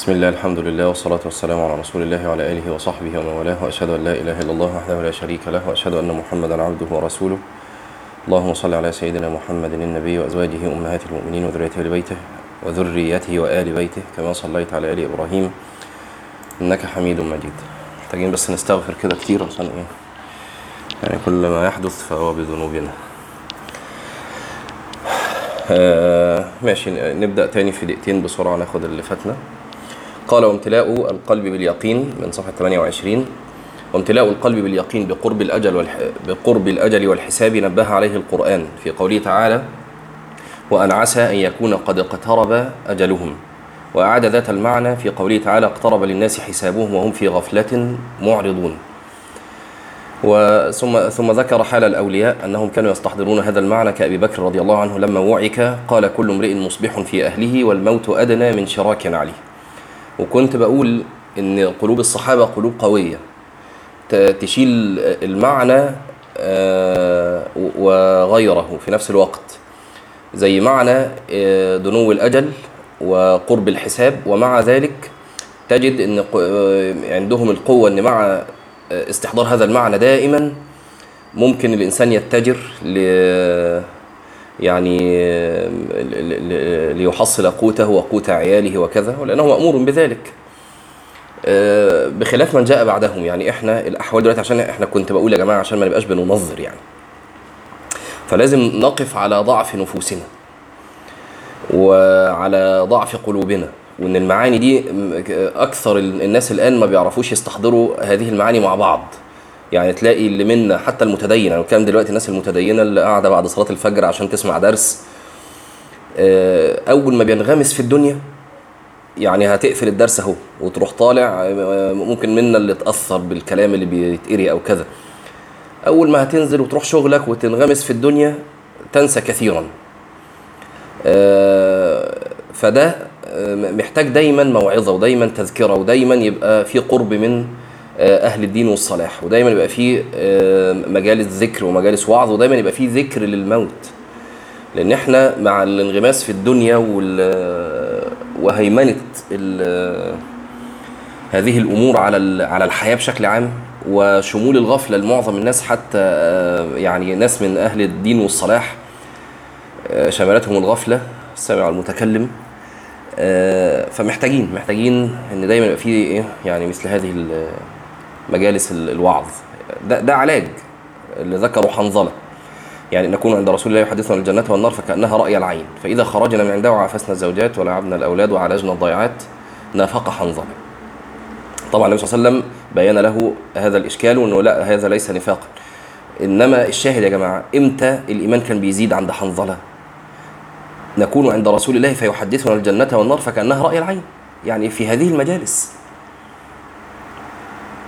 بسم الله الحمد لله والصلاة والسلام على رسول الله وعلى آله وصحبه ومن والاه وأشهد أن لا إله إلا الله وحده لا شريك له وأشهد أن محمدا عبده ورسوله اللهم صل على سيدنا محمد النبي وأزواجه أمهات المؤمنين وذريته لبيته وذريته وآل بيته كما صليت على آل إبراهيم إنك حميد مجيد محتاجين بس نستغفر كده كتير عشان إيه يعني كل ما يحدث فهو بذنوبنا آه ماشي نبدأ تاني في دقيقتين بسرعة ناخد اللي فاتنا قال وامتلاء القلب باليقين من صفحة 28 وامتلاء القلب باليقين بقرب الأجل والح... بقرب الأجل والحساب نبه عليه القرآن في قوله تعالى وأن عسى أن يكون قد اقترب أجلهم. وأعاد ذات المعنى في قوله تعالى اقترب للناس حسابهم وهم في غفلة معرضون. وثم ثم ذكر حال الأولياء أنهم كانوا يستحضرون هذا المعنى كأبي بكر رضي الله عنه لما وعك. قال كل امرئ مصبح في أهله والموت أدنى من شراك عليه. وكنت بقول إن قلوب الصحابة قلوب قوية. تشيل المعنى وغيره في نفس الوقت. زي معنى دنو الأجل وقرب الحساب ومع ذلك تجد إن عندهم القوة إن مع استحضار هذا المعنى دائما ممكن الإنسان يتجر يعني ليحصل قوته وقوت عياله وكذا ولأنه مأمور بذلك. بخلاف من جاء بعدهم يعني إحنا الأحوال دلوقتي عشان إحنا كنت بقول يا جماعة عشان ما نبقاش بننظر يعني. فلازم نقف على ضعف نفوسنا وعلى ضعف قلوبنا وإن المعاني دي أكثر الناس الآن ما بيعرفوش يستحضروا هذه المعاني مع بعض. يعني تلاقي اللي منا حتى المتدين أنا بتكلم دلوقتي الناس المتدينة اللي قاعدة بعد صلاة الفجر عشان تسمع درس أول ما بينغمس في الدنيا يعني هتقفل الدرس أهو وتروح طالع ممكن منا اللي اتاثر بالكلام اللي بيتقري أو كذا. أول ما هتنزل وتروح شغلك وتنغمس في الدنيا تنسى كثيرا. فده محتاج دايما موعظة ودايما تذكرة ودايما يبقى في قرب من أهل الدين والصلاح. ودايما يبقى في مجالس ذكر ومجالس وعظ ودايما يبقى في ذكر للموت. لأن إحنا مع الانغماس في الدنيا وهيمنة هذه الأمور على على الحياة بشكل عام وشمول الغفلة لمعظم الناس حتى يعني ناس من أهل الدين والصلاح شملتهم الغفلة السامع المتكلم. فمحتاجين محتاجين إن دايما يبقى في إيه يعني مثل هذه مجالس الوعظ. ده, ده علاج اللي ذكره حنظلة. يعني نكون عند رسول الله يحدثنا الجنة والنار فكأنها رأي العين. فإذا خرجنا من عنده وعافسنا الزوجات ولعبنا الأولاد وعالجنا الضيعات نافق حنظلة. طبعا النبي صلى الله عليه وسلم بين له هذا الإشكال وأنه لا هذا ليس نفاقا. إنما الشاهد يا جماعة إمتى الإيمان كان بيزيد عند حنظلة؟ نكون عند رسول الله فيحدثنا الجنة والنار فكأنها رأي العين. يعني في هذه المجالس.